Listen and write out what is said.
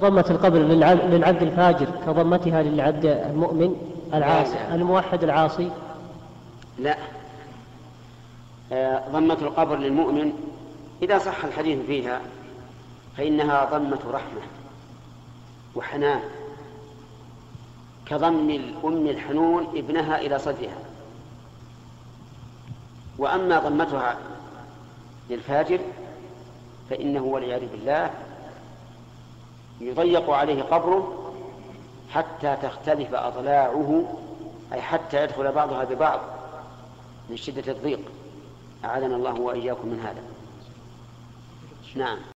ضمة القبر للعبد, الفاجر كضمتها للعبد المؤمن العاصي. الموحد العاصي. لا. آه، ضمة القبر للمؤمن إذا صح الحديث فيها فإنها ضمة رحمة وحنان كضم الأم الحنون ابنها إلى صدرها. وأما ضمتها للفاجر فإنه والعياذ بالله يضيق عليه قبره حتى تختلف أضلاعه أي حتى يدخل بعضها ببعض من شدة الضيق. أعاذنا الله وإياكم من هذا. نعم.